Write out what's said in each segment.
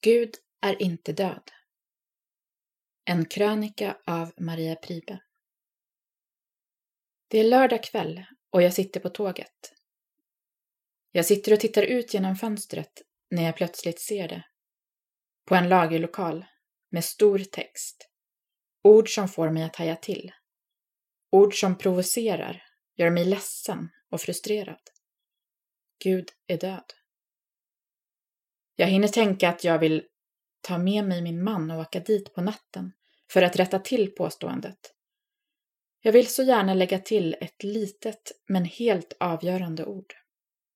Gud är inte död. En krönika av Maria Pribe. Det är lördag kväll och jag sitter på tåget. Jag sitter och tittar ut genom fönstret när jag plötsligt ser det. På en lagerlokal med stor text. Ord som får mig att haja till. Ord som provocerar, gör mig ledsen och frustrerad. Gud är död. Jag hinner tänka att jag vill ta med mig min man och åka dit på natten för att rätta till påståendet. Jag vill så gärna lägga till ett litet men helt avgörande ord.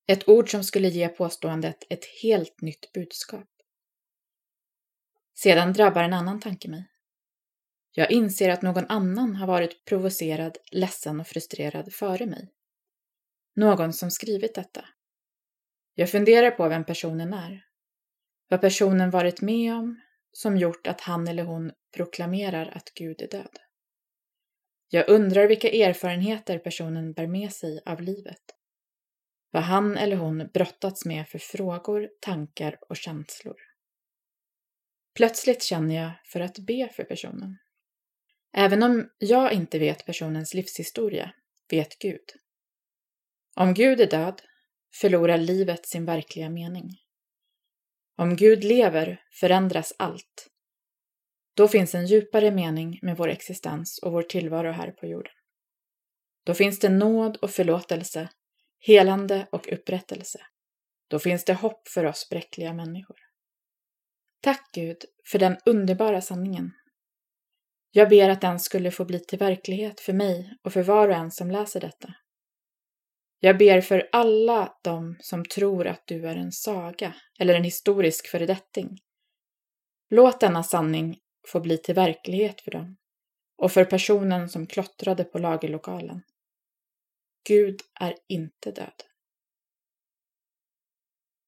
Ett ord som skulle ge påståendet ett helt nytt budskap. Sedan drabbar en annan tanke mig. Jag inser att någon annan har varit provocerad, ledsen och frustrerad före mig. Någon som skrivit detta. Jag funderar på vem personen är vad personen varit med om som gjort att han eller hon proklamerar att Gud är död. Jag undrar vilka erfarenheter personen bär med sig av livet. Vad han eller hon brottats med för frågor, tankar och känslor. Plötsligt känner jag för att be för personen. Även om jag inte vet personens livshistoria, vet Gud. Om Gud är död förlorar livet sin verkliga mening. Om Gud lever förändras allt. Då finns en djupare mening med vår existens och vår tillvaro här på jorden. Då finns det nåd och förlåtelse, helande och upprättelse. Då finns det hopp för oss bräckliga människor. Tack Gud för den underbara sanningen. Jag ber att den skulle få bli till verklighet för mig och för var och en som läser detta. Jag ber för alla de som tror att du är en saga eller en historisk föredetting. Låt denna sanning få bli till verklighet för dem och för personen som klottrade på lagerlokalen. Gud är inte död.